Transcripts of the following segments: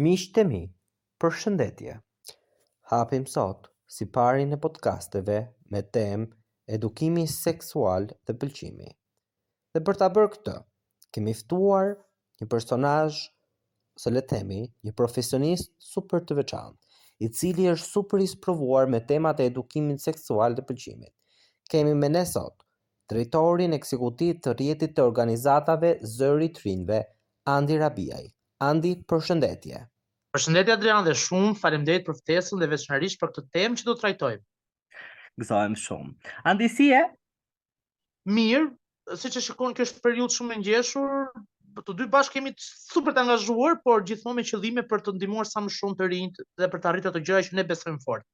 Miqtë e mi, përshëndetje! Hapim sot siparin e podcasteve me temë Edukimi seksual dhe pëlqimi. Dhe për ta bërë këtë, kemi ftuar një personazh, se le të themi, një profesionist super të veçantë, i cili është super i sprovuar me temat e edukimit seksual dhe pëlqimit. Kemi me ne sot drejtorin ekzekutiv të rrjetit të organizatave Zëri i të Rinjve, Andi Rabiaj. Andi përshëndetje. Përshëndetje Adrian dhe shumë faleminderit për ftesën dhe veçnarisht për këtë temë që do të trajtojmë. Gëzohem shumë. Andi si je? Mirë, siç e shikon kjo është periudhë shumë e ngjeshur, të dy bashkë jemi super të angazhuar, por gjithmonë me qëllime për të ndihmuar sa më shumë të rinjtë dhe për të arritur ato gjëra që ne besojmë fort.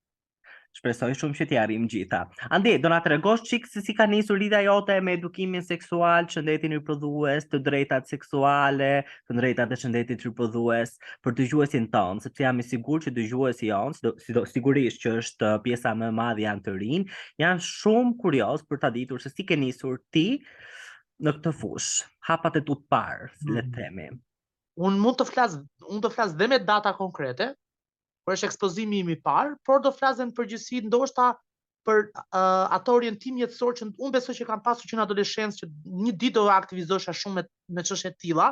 Shpresoj shumë që t'i arrijmë gjitha. Andi, do na tregosh çik se si ka nisur lidhja jote me edukimin seksual, shëndetin riprodhues, të drejtat seksuale, të drejtat e shëndetit riprodhues për dëgjuesin tonë, sepse jam i sigurt që dëgjuesi jonë, sido sigurisht që është uh, pjesa më e madhe janë të rinj, janë shumë kuriozë për ta ditur se si ke nisur ti në këtë fushë. Hapat e tu të parë, le të mm. themi. Unë mund të flas, unë të flas dhe me data konkrete, por është ekspozimi im i parë, por do flas në përgjithësi ndoshta për uh, atë orientim jetësor që unë besoj që kam pasur që në adoleshencë që një ditë do aktivizosha shumë me, me çështje të tilla,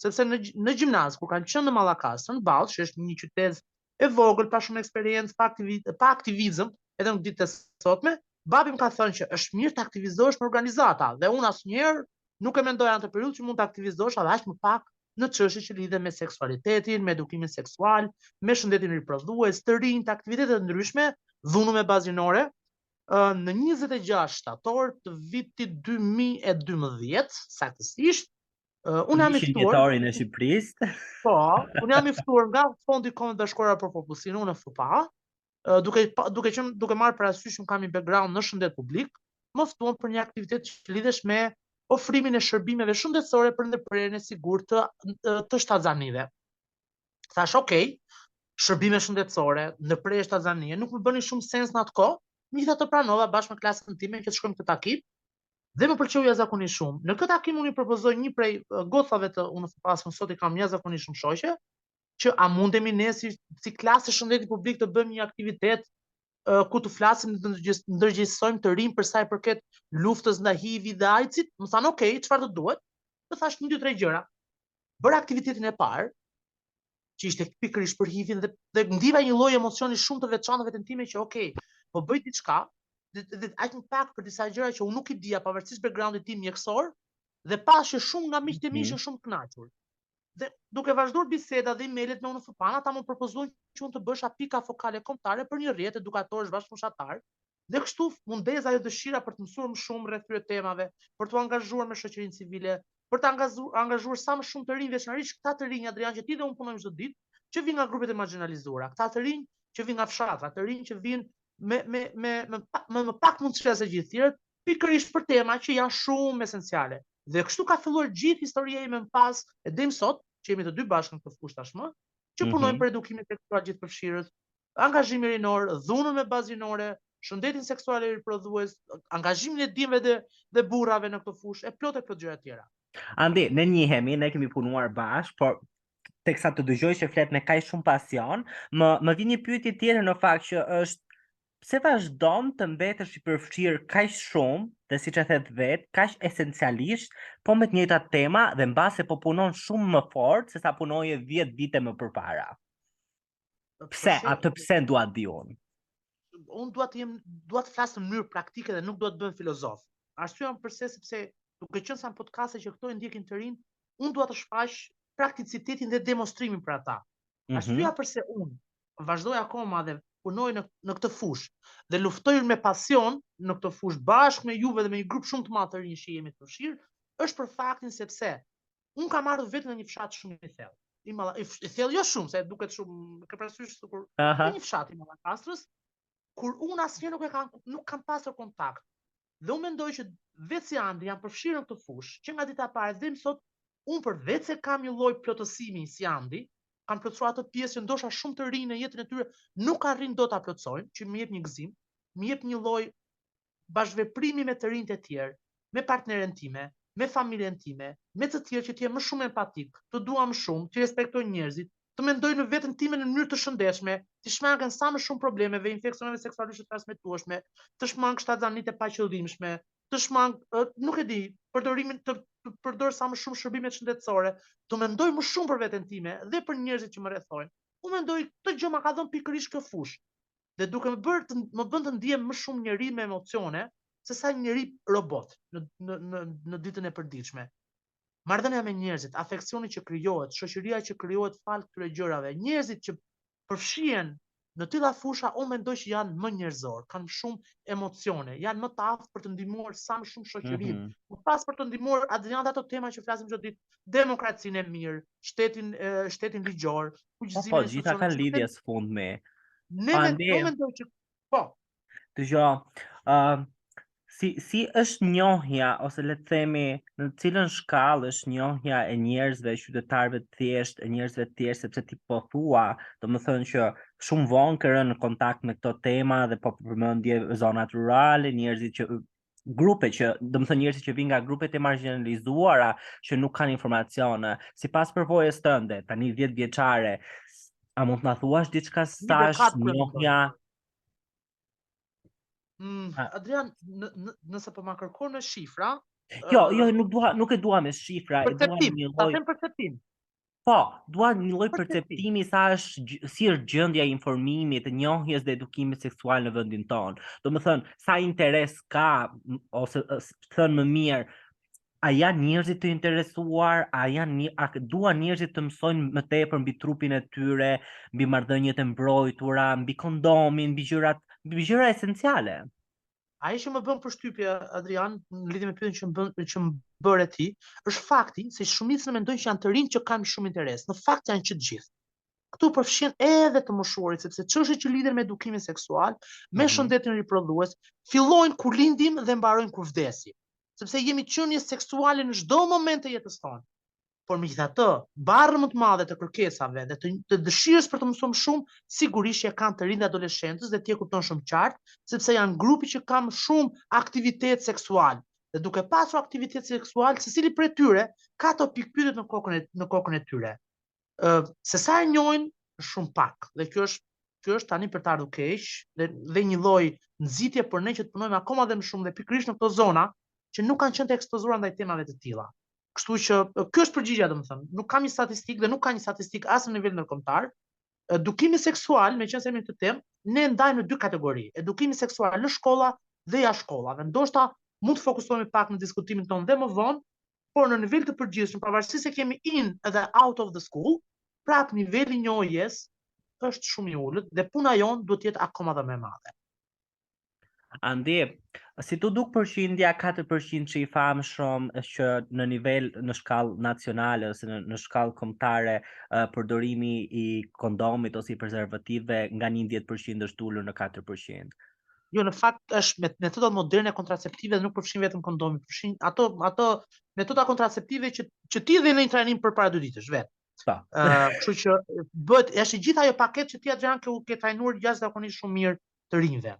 sepse në në gjimnaz kur kam qenë në Mallakastër, në Ballsh, që është një qytezë e vogël pa shumë eksperiencë, pa aktivizëm, pa aktivizëm, edhe në ditët e sotme, babi më ka thënë që është mirë të aktivizohesh me organizata dhe unë asnjëherë nuk e mendoja atë periudhë që mund të aktivizohesh edhe aq më pak në çështje që lidhen me seksualitetin, me edukimin seksual, me shëndetin riprodhues, të rinjtë, aktivitete të ndryshme, dhunën me bazë gjinore, në 26 shtator të vitit 2012, saktësisht, unë jam i ftuar në Shqipëri. Po, unë jam i ftuar nga Fondi i Kombeve të Bashkuara për Popullsinë UNFPA, duke duke qenë duke marrë parasysh që kam një background në shëndet publik, më ftuan për një aktivitet që lidhesh me ofrimin e shërbimeve shëndetësore për ndërprerjen e sigurt të të shtatzënive. Thashë, "Ok, shërbime shëndetësore, ndërprerje shtatzënie, nuk më bënin shumë sens në atë kohë." Megjithatë pranova bashkë me klasën time që të shkojmë në këtë takim dhe më pëlqeu jashtëzakonisht shumë. Në këtë takim unë i propozoj një prej gocave të UNFPA-së sot i kam jashtëzakonisht shumë shoqe, që a mundemi ne si si klasë e shëndetit publik të bëjmë një aktivitet ku të flasim dhe të ndërgjegjësojmë të rinj për sa i përket luftës ndaj HIV dhe AIDS-it, më thanë, "Ok, çfarë të duhet?" U thashë një dy tre gjëra. Bëra aktivitetin e parë, që ishte pikërisht për HIV-in dhe dhe ndiva një lloj emocioni shumë të veçantë veten time që, "Ok, po bëj diçka." Dhe, dhe aq më pak për disa gjëra që unë nuk i dija pavarësisht background-it tim mjekësor dhe pashë shumë nga miqtë e mi mhm. ishin shumë të kënaqur. Dhe duke vazhduar biseda dhe emailet me UNFPAN, ata më propozuan që unë të bësha pika fokale kombëtare për një rrjet edukatorësh bashkëmoshatarë, dhe kështu m'u ndez ajo dëshira për të mësuar më shumë rreth këtyre temave, për t'u angazhuar me shoqërinë civile, për të angazhuar sa më shumë të rinj, veçanërisht këta të rinj, Adrian, që ti dhe unë punojmë çdo ditë, që vijnë nga grupet e marginalizuara, këta të rinj që vijnë nga fshatra, të rinj që vijnë me me me me më, më pak mundësi se gjithë të tjerët, pikërisht për tema që janë shumë esenciale. Dhe kështu ka filluar gjithë historia ime më pas, e deri më sot, që jemi të dy bashkë në këtë fushë tashmë, që mhm. punojmë mm -hmm. për edukimin seksual gjithëpërfshirës, angazhimin rinor, dhunën me bazë gjinore, shëndetin seksual e riprodhues, angazhimin e djemve dhe dhe burrave në këtë fushë, e plot e plot gjëra të tjera. Andi, ne njihemi, ne kemi punuar bashkë, por teksa të dëgjoj që flet me kaq shumë pasion, më më vjen një pyetje tjetër në fakt që është pse vazhdon të mbetesh i përfshirë kaq shumë dhe siç e the vetë, kaq esencialisht, po me të njëjtat tema dhe mbase po punon shumë më fort se sa punoje 10 vite më përpara. Pse, a të pse dua ta di unë? Unë dua të jem, dua të flas në mënyrë praktike dhe nuk dua të bëhem filozof. Arsyeja përse, sepse duke qenë se në podcaste që këto e ndjekin të rinj, unë dua të shfaq prakticitetin dhe demonstrimin për ata. Mhm. Arsyeja mm -hmm. përse unë vazhdoj akoma dhe punoj në, në këtë fushë dhe luftoj me pasion në këtë fushë bashkë me juve dhe me një grup shumë të madh të rinjsh që jemi të përfshirë, është për faktin sepse Unë kam ardhur vetë nga një fshat shumë i thellë. I malla, i, i thellë jo shumë, se duket shumë ke parasysh sikur në një fshat i Mallakastrës, ku unë asnjëherë nuk e kam nuk kam pasur kontakt. Dhe unë mendoj që vetë si Andi jam përfshirë në këtë fushë, që nga dita e parë deri më sot unë përveçse kam një lloj plotësimi si Andi, kam plotësuar atë pjesë që ndoshta shumë të rinj në jetën e tyre nuk arrijnë dot ta plotësojnë, që më jep një gëzim, më jep një lloj bashkëveprimi me të rinjtë e tjerë, me partneren time, me familjen time, me të tjerë që të jem më shumë empatik, të dua më shumë, t'i respektoj njerëzit, të mendoj në veten time në mënyrë të shëndetshme, t'i shmangem sa më shumë problemeve, infeksioneve seksualisht të transmetueshme, të shmang shtatzanitë e paqëllimshme, të shmang, nuk e di, përdorimin, të përdor sa më shumë shërbimet shëndetësore, të mendoj më shumë për veten time dhe për njerëzit që më rrethojnë. Unë mendoj këtë gjë ma ka dhënë pikërisht kjo fushë. dhe duke më bërë të më bën të ndihem më shumë njeri me emocione se sa njeri robot në në në, në ditën e përditshme. Marrëdhënia me njerëzit, afeksioni që krijohet, shoqëria që krijohet falë këtyre gjërave, njerëzit që përfshihen në tilla fusha unë mendoj që janë më njerëzorë, kanë shumë emocione, janë më të aftë për të ndihmuar sa më shumë shoqërinë, mm -hmm. më pas për të ndihmuar edhe ato tema që flasim çdo ditë, demokracinë e mirë, shtetin e, shtetin ligjor, Po, po, të gjitha kanë lidhje së fundmi. Ne me, Pande- po mendoj që po, Të gjo, uh, si, si është njohja, ose le të themi, në të cilën shkallë është njohja e njerëzve, qytetarëve të thjeshtë, e njerëzve të thjeshtë, sepse ti po thua, domethënë që shumë vonë ke rënë në kontakt me këto tema dhe po përmendje zonat rurale, njerëzit që grupe që, domethënë njerëzit që vijnë nga grupet e marginalizuara që nuk kanë informacione, sipas përvojës tënde, tani 10 vjeçare, a mund të na thuash diçka sa është njohja? Mm, Adrian, nëse po ma kërkon në shifra, Jo, jo, nuk dua, nuk e dua me shifra, e dua me një lloj. Perceptim, perceptim. Po, dua një lloj perceptimi sa është si është gjendja e informimit, njohjes dhe edukimit seksual në vendin tonë. Domethënë, sa interes ka ose thënë më mirë, a janë njerëzit të interesuar, a janë një, a duan njerëzit të mësojnë më tepër mbi trupin e tyre, mbi marrëdhëniet e mbrojtura, mbi kondomin, mbi gjërat, mbi gjëra esenciale. Ajo që më bën përshtypje Adrian, në lidhje me pyetjen që më bën që më bëre ti, është fakti se shumica ne mendojmë që janë të rinjtë që kanë shumë interes. Në fakt janë që të gjithë. Këtu përfshihen edhe të moshuarit, sepse çështjet që lidhen me edukimin seksual, me mhm. shëndetin riprodhues, fillojnë kur lindim dhe mbarojnë kur vdesim. Sepse jemi qenie seksuale në çdo moment të jetës tonë. por megjithatë, barrën më të madhe të kërkesave dhe të, të dëshirës për të mësuar më shumë, sigurisht që e kanë të rinjtë dhe adoleshentët dhe ti e kupton shumë qartë, sepse janë grupi që ka më shumë aktivitet seksual. Dhe duke pasur aktivitet seksual, secili prej tyre ka ato pikëpyetjet në kokën e në kokën e tyre. Ë, se sa e njohin shumë pak dhe kjo është kjo është tani për të ardhur keq dhe dhe një lloj nxitje për ne që të punojmë akoma dhe më shumë dhe pikërisht në këto zona që nuk kanë qenë të ekspozuara ndaj temave të tilla. Kështu që kjo është përgjigja domethënë. Nuk kam një statistikë dhe nuk ka një statistikë as në nivel ndërkombëtar. Edukimi seksual, meqenëse jemi te kjo temë, ne e ndajmë në dy kategori. Edukimi seksual në shkolla dhe jashtë shkollave. Ndoshta mund të fokusohemi pak në diskutimin tonë dhe më vonë, por në nivel të përgjithshëm, pavarësisht se kemi in edhe out of the school, prap niveli i njohjes është shumë i ulët dhe puna jonë duhet të jetë akoma dhe më e madhe. Andi, si të duket përqindja 4% që i famshëm që në nivel në shkallë nacionale ose në, në shkallë komtare uh, përdorimi i kondomit ose i prezervative nga një 10% është ulur në 4%? Jo, në fakt është metodat moderne kontraceptive dhe nuk përfshin vetëm kondomin, përfshin ato ato metoda kontraceptive që që ti dhe në trajnim përpara dy ditësh vetë. Po. Ëh, kështu që bëhet është gjithë ajo paketë që ti atë e ke ke trajnuar jashtëzakonisht shumë mirë të rinjve.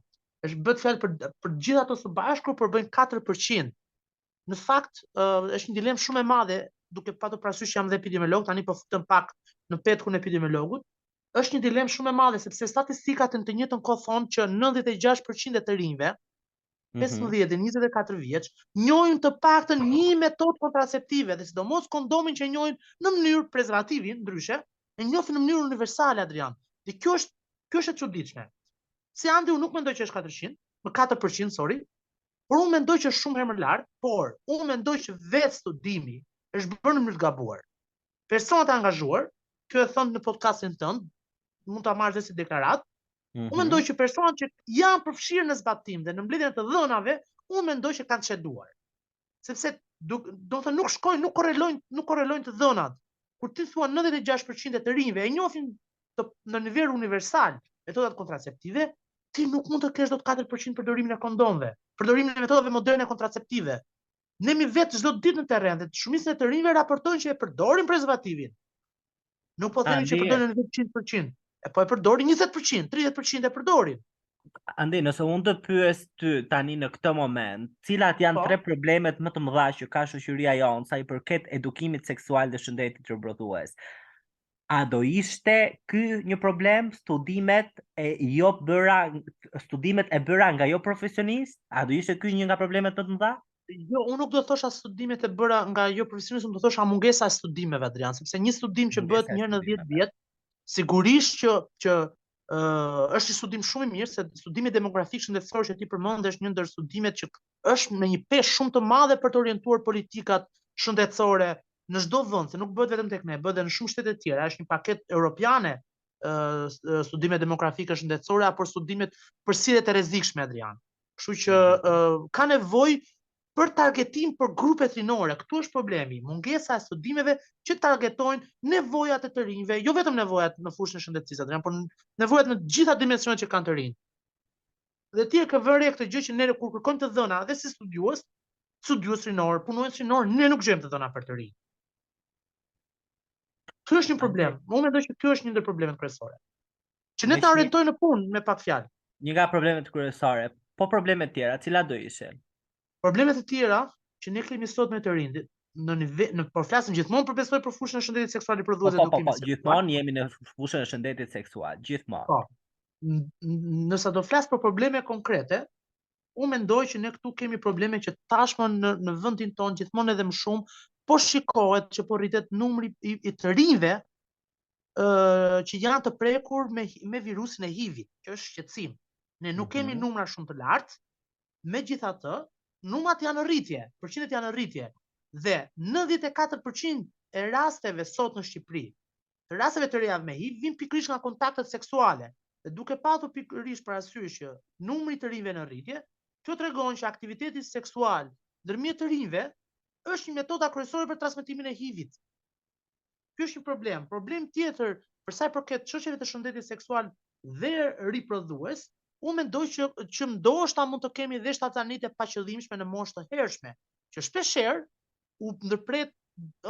S'bëhet fjalë për për të gjithë ato së bashku po bëjnë 4%. Në fakt, uh, është një dilemë shumë e madhe, duke patur parasysh jam dhe epidemiolog, tani po futem pak në petkun e epidemiologut. Është një dilemë shumë e madhe sepse statistikat në të njëjtën kohë thonë që 96% e të rinjve 15 mhm. deri 24 vjeç njohin të paktën një metodë kontraceptive dhe sidomos kondomin që e njohin në mënyrë prezervativin ndryshe e njohin në mënyrë universale Adrian. Dhe kjo është kjo është e çuditshme. Si Andi, unë nuk mendoj që është 400, më 4%, sorry. Por unë mendoj që është shumë herë më lart, por unë mendoj që vetë studimi është bërë në mënyrë të gabuar. Personat e angazhuar, kjo e them në podcastin tënd, mund ta marrësh si deklaratë, Unë mhm. mendoj që personat që janë përfshirë në zbatim dhe në mbledhjen e të dhënave, unë mendoj që kanë ceduar. Sepse domethënë nuk shkojnë, nuk korrelojnë, nuk korrelojnë të dhënat. Kur ti thua 96% e të rinjve e njohin në nivel universal metodat kontraceptive, ti nuk mund të kesh dot 4% përdorimin e kondomeve, përdorimin e metodave moderne kontraceptive. Ne jemi vetë çdo ditë në terren dhe shumica e të rinjve raportojnë që e përdorin prezervativin. Nuk po themi që përdorin 100% e po e përdorin 20%, 30% e përdorin. Andi, nëse unë të pyes ty tani në këtë moment, cilat janë po. tre problemet më të mëdha që ka shoqëria jonë sa i përket edukimit seksual dhe shëndetit reprodhues? a do ishte ky një problem studimet e jo bëra studimet e bëra nga jo profesionist? A do ishte ky një nga problemet më të mëdha? Jo, unë nuk do të thosha studimet e bëra nga jo profesionist, unë do të thosha mungesa e studimeve Adrian, sepse një studim që bëhet një herë në 10 vjet, sigurisht që që ë uh, është një studim shumë i mirë se studimi demografik shëndetësor që ti përmend është një ndër studimet që është me një peshë shumë të madhe për të orientuar politikat shëndetësore në çdo vend, se nuk bëhet vetëm tek ne, bëhet edhe në shumë shtete të tjera, është një paketë europiane studimet demografike shëndetësore apo studimet për sjelljet e rrezikshme Adrian. Kështu që ka nevojë për targetim për grupet rinore. Këtu është problemi, mungesa e studimeve që targetojnë nevojat e të rinjve, jo vetëm nevojat në fushën e shëndetësisë, por nevojat në të gjitha dimensionet që kanë të rinjtë. Dhe ti e ke vënë re këtë gjë që ne kur kërkojmë të dhëna dhe si studiues, studiues rinorë, punonjës rinorë, ne nuk gjejmë të dhëna për të rinjtë. Ky është një problem. Unë mendoj që ky është një ndër problemet kryesore. Që ne ta orientojmë në punë me pak fjalë. Një nga problemet kryesore, po probleme të tjera, cilat do ishin? Probleme të tjera që ne kemi sot me të rinjtë, në nivel në por flasim gjithmonë për besoj për fushën e shëndetit seksual riprodhues po, po, edukim. Po, po, po, gjithmonë jemi në fushën e shëndetit seksual, gjithmonë. Po. Nëse do flas për probleme konkrete, unë mendoj që ne këtu kemi probleme që tashmë në në vendin tonë gjithmonë edhe më shumë po shikohet që po rritet numri i, i të rinjve ë uh, që janë të prekur me me virusin e HIV-it, që është shqetësim. Ne nuk kemi mhm. numra shumë të lartë, Megjithatë, numrat janë në rritje, përqindjet janë në rritje dhe nëntëdhjetë e katër për qind e rasteve sot në Shqipëri, të rasteve të reja me hiv vijnë pikërisht nga kontaktet seksuale. Dhe duke patur pikërisht parasysh që numri i të rinjve në rritje, kjo tregon që aktiviteti seksual ndërmjet të rinjve është një metodë kryesore për transmetimin e HIV-it. Ky është një problem. Problem tjetër për sa i përket çështjeve të shëndetit seksual dhe riprodhues, unë mendoj që që ndoshta mund të kemi dhe shtatzënitë e paqëllimshme në moshë të hershme, që shpeshherë u ndërpret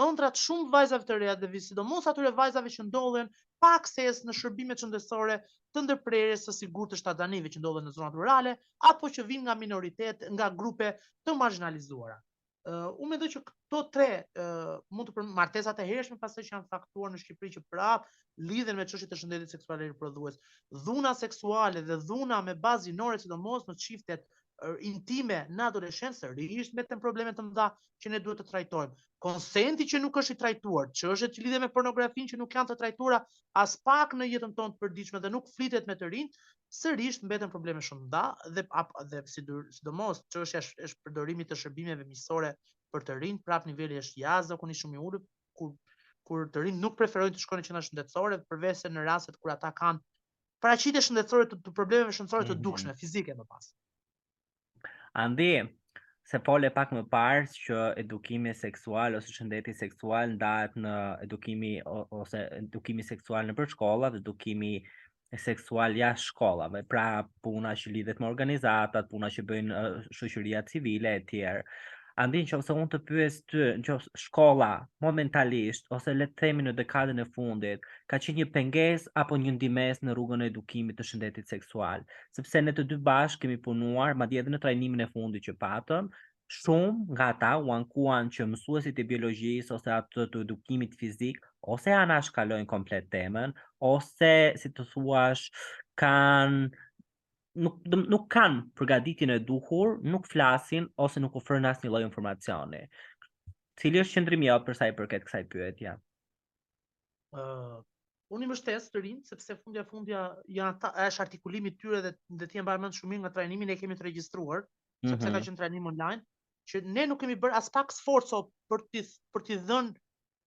ëndrrat shumë vajzave të reja dhe sidomos atyre vajzave që ndodhen pa akses në shërbime shëndetësore të ndërprerjes së sigurt të shtatzënive që ndodhen në zonat rurale apo që vijnë nga minoritete, nga grupe të margjinalizuara. Uh, unë mendoj që këto tre uh, mund të për martesat e hershme pastaj që janë faktuar në Shqipëri që prap lidhen me çështjet e shëndetit seksual e riprodhues. Dhuna seksuale dhe dhuna me bazë gjinore sidomos në çiftet uh, intime në adoleshencë sërish mbeten probleme të mëdha që ne duhet të trajtojmë. Konsenti që nuk është i trajtuar, çështjet që lidhen me pornografinë që nuk janë të trajtuara aspak në jetën tonë të përditshme dhe nuk flitet me të rinjtë, sërish mbeten probleme shumë të mëdha dhe ap, dhe sidomos çështja e përdorimit të shërbimeve miqësore për të rinjtë, prap niveli është jashtëzakonisht shumë i ulët, kur kur të rinjtë nuk preferojnë të shkojnë në qendra shëndetësore, përveçse në rastet kur ata kanë paraqitje shëndetësore të, të problemeve shëndetësore të mhm. dukshme, fizike më pas. Andi, se fole pak më parë që edukimi seksual ose shëndeti seksual ndahet në edukimi ose edukimi seksual nëpër shkolla dhe edukimi seksual jashtë shkollave, pra puna që lidhet me organizatat, puna që bëjnë shoqëria civile e tjerë. Andi, në qoftë se unë të pyes ty, në që shkolla momentalisht, ose le të themi në dekadën e fundit, ka qenë një pengesë apo një ndihmesë në rrugën e edukimit të shëndetit seksual, sepse ne të dy bashkë kemi punuar, madje edhe në trajnimin e fundit që patëm, shumë nga ata u ankuan që mësuesit e biologjisë ose ata të edukimit fizik ose anashkalojnë komplet temën ose si të thuash kanë nuk nuk kanë përgatitjen e duhur, nuk flasin ose nuk ofrojnë asnjë lloj informacioni. Cili është qëndrimi jot për sa i përket kësaj pyetje? uh, unë i mbështes të rinjtë, sepse fundja fundit janë ata, është artikulimi i tyre dhe dhe ti e mban mend shumë mirë nga trajnimi, ne e kemi të regjistruar, mm -hmm. sepse ka mhm. qenë trajnim online, që ne nuk kemi bërë aspak sforco për t'i për t'i dhënë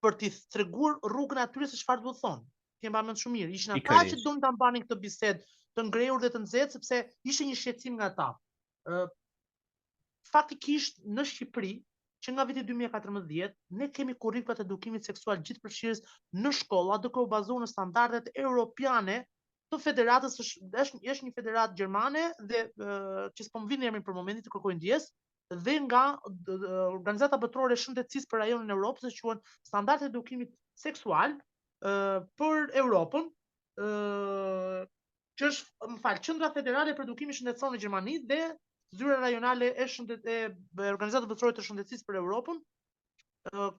për t'i treguar rrugën atyre se çfarë duhet të thonë. Ti e mban mend shumë mirë, ishin ata që donin ta mbanin këtë bisedë të ngritur dhe të nxehtë sepse ishte një shqetësim nga ata. Ë Faktikisht në Shqipëri, që nga viti dy mijë e katërmbëdhjetë, ne kemi kurrikulat e edukimit seksual gjithëpërfshirës në shkolla, duke u bazuar në standardet europiane të federatës, është është një federatë gjermane dhe që s'po më vjen emri për momentin, të kërkoj ndjesë, dhe nga Organizata Botërore e Shëndetësisë për rajonin e Evropës, që quhen standardet e edukimit seksual për Evropën, që është, më fal, Qendra Federale për Edukimin Shëndetësor në Gjermani dhe Zyra Rajonale e Shëndet e Organizatës Botërore të Shëndetësisë për Evropën, ë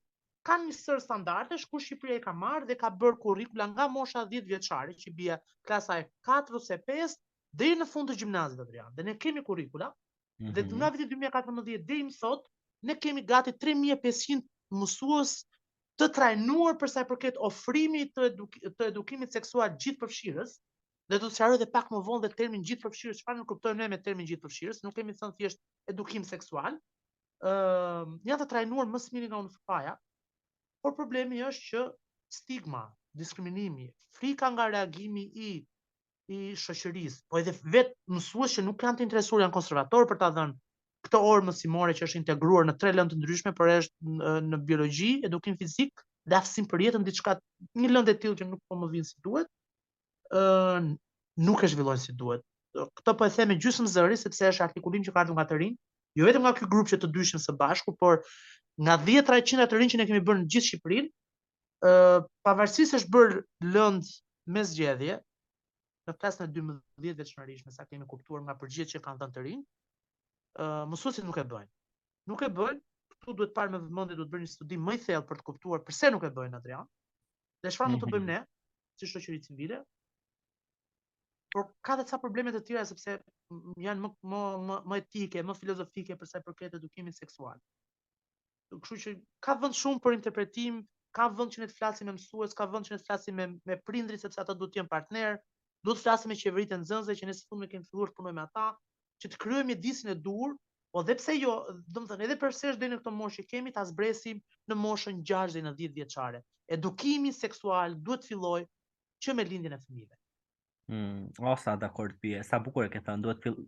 kanë një sërë standardesh ku Shqipëria i ka marrë dhe ka bërë kurrikula nga mosha 10 vjeçare që bie klasa e 4 ose 5 deri në fund të gjimnazit Adrian. Dhe ne kemi kurrikula -hmm. Dhe nga viti 2014 deri më sot, ne kemi gati 3500 mësues të trajnuar për sa i përket ofrimit të, eduk të edukimit seksual gjithëpërfshirës, dhe do ta sqaroj dhe pak më vonë dhe termin gjithëpërfshirës, çfarë nënkuptojmë ne me termin gjithëpërfshirës, nuk kemi thënë thjesht edukim seksual, uh, janë të trajnuar më së miri nga UNFPA-ja, por problemi është që stigma, diskriminimi, frika nga reagimi i i shoqërisë, po edhe vetë mësuesit që nuk janë të interesuar janë konservatorë për ta dhënë këtë orë mësimore që është integruar në tre lëndë të ndryshme, por është në, në biologji, edukim fizik dhe aftësim për jetën diçka një lëndë e tillë që nuk po më vjen si duhet, ë uh, nuk e zhvillojnë si duhet. Këtë po e them me gjysmë zëri sepse është artikulim që ka ardhur nga të rinjtë, jo vetëm nga ky grup që të dy ishim së bashku, por nga dhjetra e qindra të rinj që ne kemi bërë në gjithë Shqipërinë, pavarësisht se është bërë lëndë me zgjedhje, në klasën e 12 veçanërisht, me sa kemi kuptuar nga përgjigjet që kanë dhënë të rinjtë, ë uh, mësuesit nuk e bëjnë. Nuk e bëjnë, këtu duhet parë me vëmendje, duhet bërë një studim më i thellë për të kuptuar pse nuk e bëjnë Adrian. Dhe çfarë mm -hmm. mund të mhm. bëjmë ne si shoqëri civile? Por ka dhe ca probleme të tjera sepse janë më më më, më etike, më filozofike për sa i përket edukimit seksual. kështu që ka vend shumë për interpretim, ka vend që ne të flasim me mësues, ka vend që ne të flasim me me prindërit sepse ata duhet të jenë partnerë, duhet të flasim me qeveritë e nxënësve që ne së fundmi kemi filluar të punojmë me ata, që të krijojmë mjedisin e duhur, po dhe pse jo, domethënë edhe përsëri s'është deri në këtë moshë që kemi ta zbresim në moshën 6 deri në 10 vjeçare. Edukimi seksual duhet të fillojë që me lindjen e fëmijëve. Mm, o sa dakord bie, sa bukur e ke thënë, duhet fill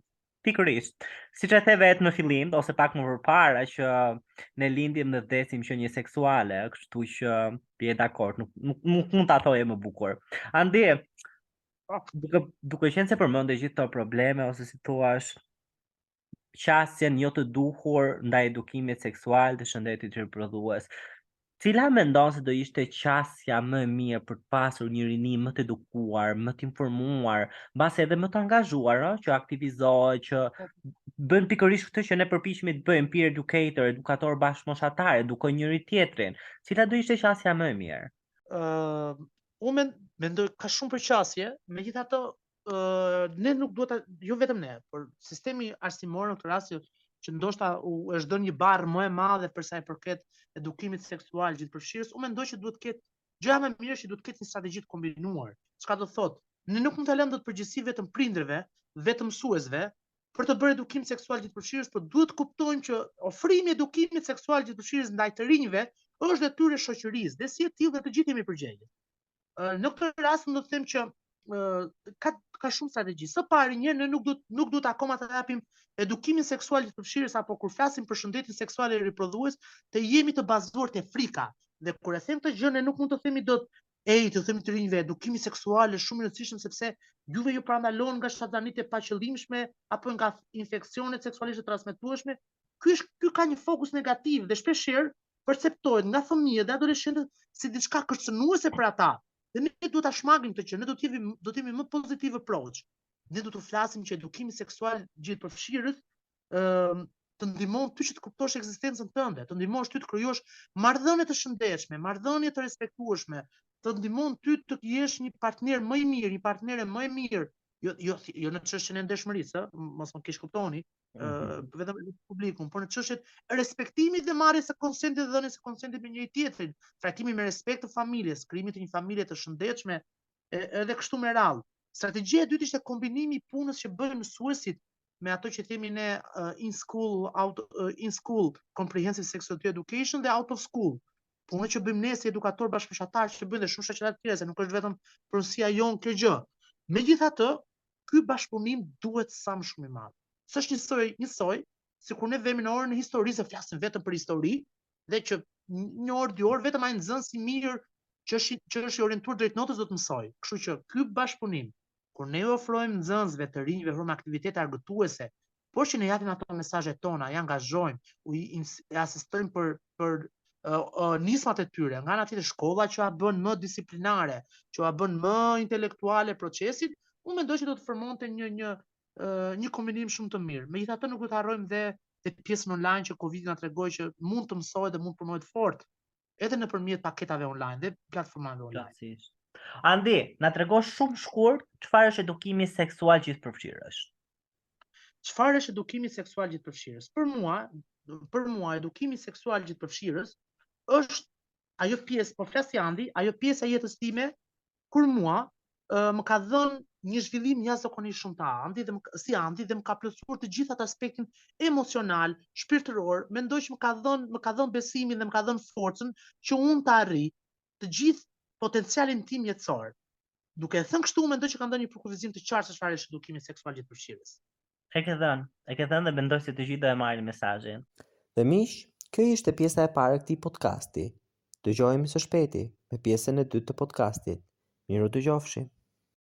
pikërisht. Siç e the vetë në fillim ose pak më përpara që ne lindim dhe vdesim qenie seksuale, kështu që bie dakord, nuk nuk nuk mund ta thoje më bukur. Andi, duke duke qenë se përmende gjithë këto probleme ose si thua, qasjen jo të duhur ndaj edukimit seksual dhe shëndetit riprodhues. Cila mendon se do ishte qasja më e mirë për të pasur një rini më të edukuar, më të informuar, mbase edhe më të angazhuar, ëh, që aktivizohet, që bën pikërisht këtë që ne përpiqemi të bëjmë peer educator, edukatorë bashkëmoshatarë, edukojnë njëri tjetrin. Cila do ishte qasja më e mirë? Ë, uh, unë mendoj ka shumë përqasje, megjithatë ne nuk duhet jo vetëm ne, por sistemi arsimor në këtë rast që ndoshta u është dhënë një barrë më e madhe për sa i përket edukimit seksual gjithëpërfshirës, unë mendoj që duhet të ketë gjëja më e mirë që duhet të ketë një strategji të kombinuar. Çka do të thotë? Ne nuk mund ta lëmë dot përgjegjësinë vetëm prindërve, vetëm mësuesve për të bërë edukim seksual gjithëpërfshirës, por duhet të kuptojmë që ofrimi i edukimit seksual gjithëpërfshirës ndaj të rinjve është detyrë e shoqërisë, dhe si e tillë të gjithë jemi përgjegjës. në këtë rast unë do të them që ka ka shumë strategji. Së pari një ne nuk du nuk duhet akoma ta japim edukimin seksual gjithëpërfshirës apo kur flasim për shëndetin seksual e riprodhues të jemi të bazuar te frika. Dhe kur e them këtë gjë ne nuk mund të themi dot ej t'u themi të rinjve edukimi seksual është shumë i rëndësishëm sepse juve ju parandalon nga shtatzënitë e paqëllimshme apo nga infeksionet seksualisht të transmetueshme. Ky është ky ka një fokus negativ dhe shpeshherë perceptohet nga fëmijët dhe adoleshentët si diçka kërcënuese për ata. Dhe ne duhet ta shmangim këtë që ne duhet të jemi duhet të jemi më positive approach. Ne duhet të flasim që edukimi seksual gjithëpërfshirës ë të ndihmon ty që të kuptosh ekzistencën tënde, të ndihmosh ty të krijosh marrëdhënie të shëndetshme, marrëdhënie të respektueshme, të ndihmon ty të jesh një partner më i mirë, një partnere më e mirë, jo jo jo në çështjen e ndershmërisë, mos më keqkuptoni, Mhm. vetëm publiku, por në çështjet e respektimit dhe marrjes së konsentit dhe dhënies së konsentit me njëri tjetrin, trajtimi me respekt të familjes, krijimit të një familjeje të shëndetshme, edhe kështu me radhë. Strategjia e dytë ishte kombinimi i punës që bëjnë mësuesit me ato që themi ne uh, in school out uh, in school comprehensive sex education dhe out of school punë që bëjmë ne si edukator bashkëmoshatarë që bëjnë dhe shumë shoqata të tjera se nuk është vetëm pronësia jonë kjo gjë megjithatë ky bashkëpunim duhet sa më shumë i madh. Se është njësoj, njësoj sikur ne vemi në orën e historisë dhe flasim vetëm për histori dhe që një orë, dy orë vetëm ai nxënës i mirë që është që është i orientuar drejt notës do të mësojë. Kështu që ky bashkëpunim kur ne ju ofrojmë nxënësve të rinjve ofrojmë aktivitete argëtuese por që ne japim ato mesazhet tona, i angazhojmë, u asistojmë për për uh, uh, nismat e tyre, nga ana tjetër shkolla që ua bën më disiplinare, që ua bën më intelektuale proceset, unë mendoj që do të formonte një një uh, një kombinim shumë të mirë. Megjithatë nuk do të harrojmë dhe pjesën online që Covid na tregoi që mund të mësohet dhe mund të punohet fort edhe nëpërmjet paketave online dhe platformave online. Plotësisht. Andi, na trego shumë shkurt çfarë është edukimi seksual gjithëpërfshirës. Çfarë është edukimi seksual gjithëpërfshirës? Për mua, për mua edukimi seksual gjithëpërfshirës është ajo pjesë, po flas Andi, ajo pjesë e jetës time kur mua më ka dhënë një zhvillim jashtëzakonisht shumë të Andi dhe më, si Andi dhe më ka plotësuar të gjitha atë aspektin emocional, shpirtëror, mendoj që më ka dhënë më ka dhënë besimin dhe më ka dhënë forcën që unë të arrij të gjithë potencialin tim jetësor. Duke thënë kështu, mendoj që kam dhënë një përkufizim të qartë se çfarë është edukimi seksual gjithëpërfshirës. E ke dhënë, e ke dhënë dhe mendoj se të gjithë do e marrin mesazhin. Dhe miq, kjo ishte pjesa e parë e këtij podcasti. Dëgjohemi së shpejti me pjesën e dytë të podcastit. Mirudëgjofshim.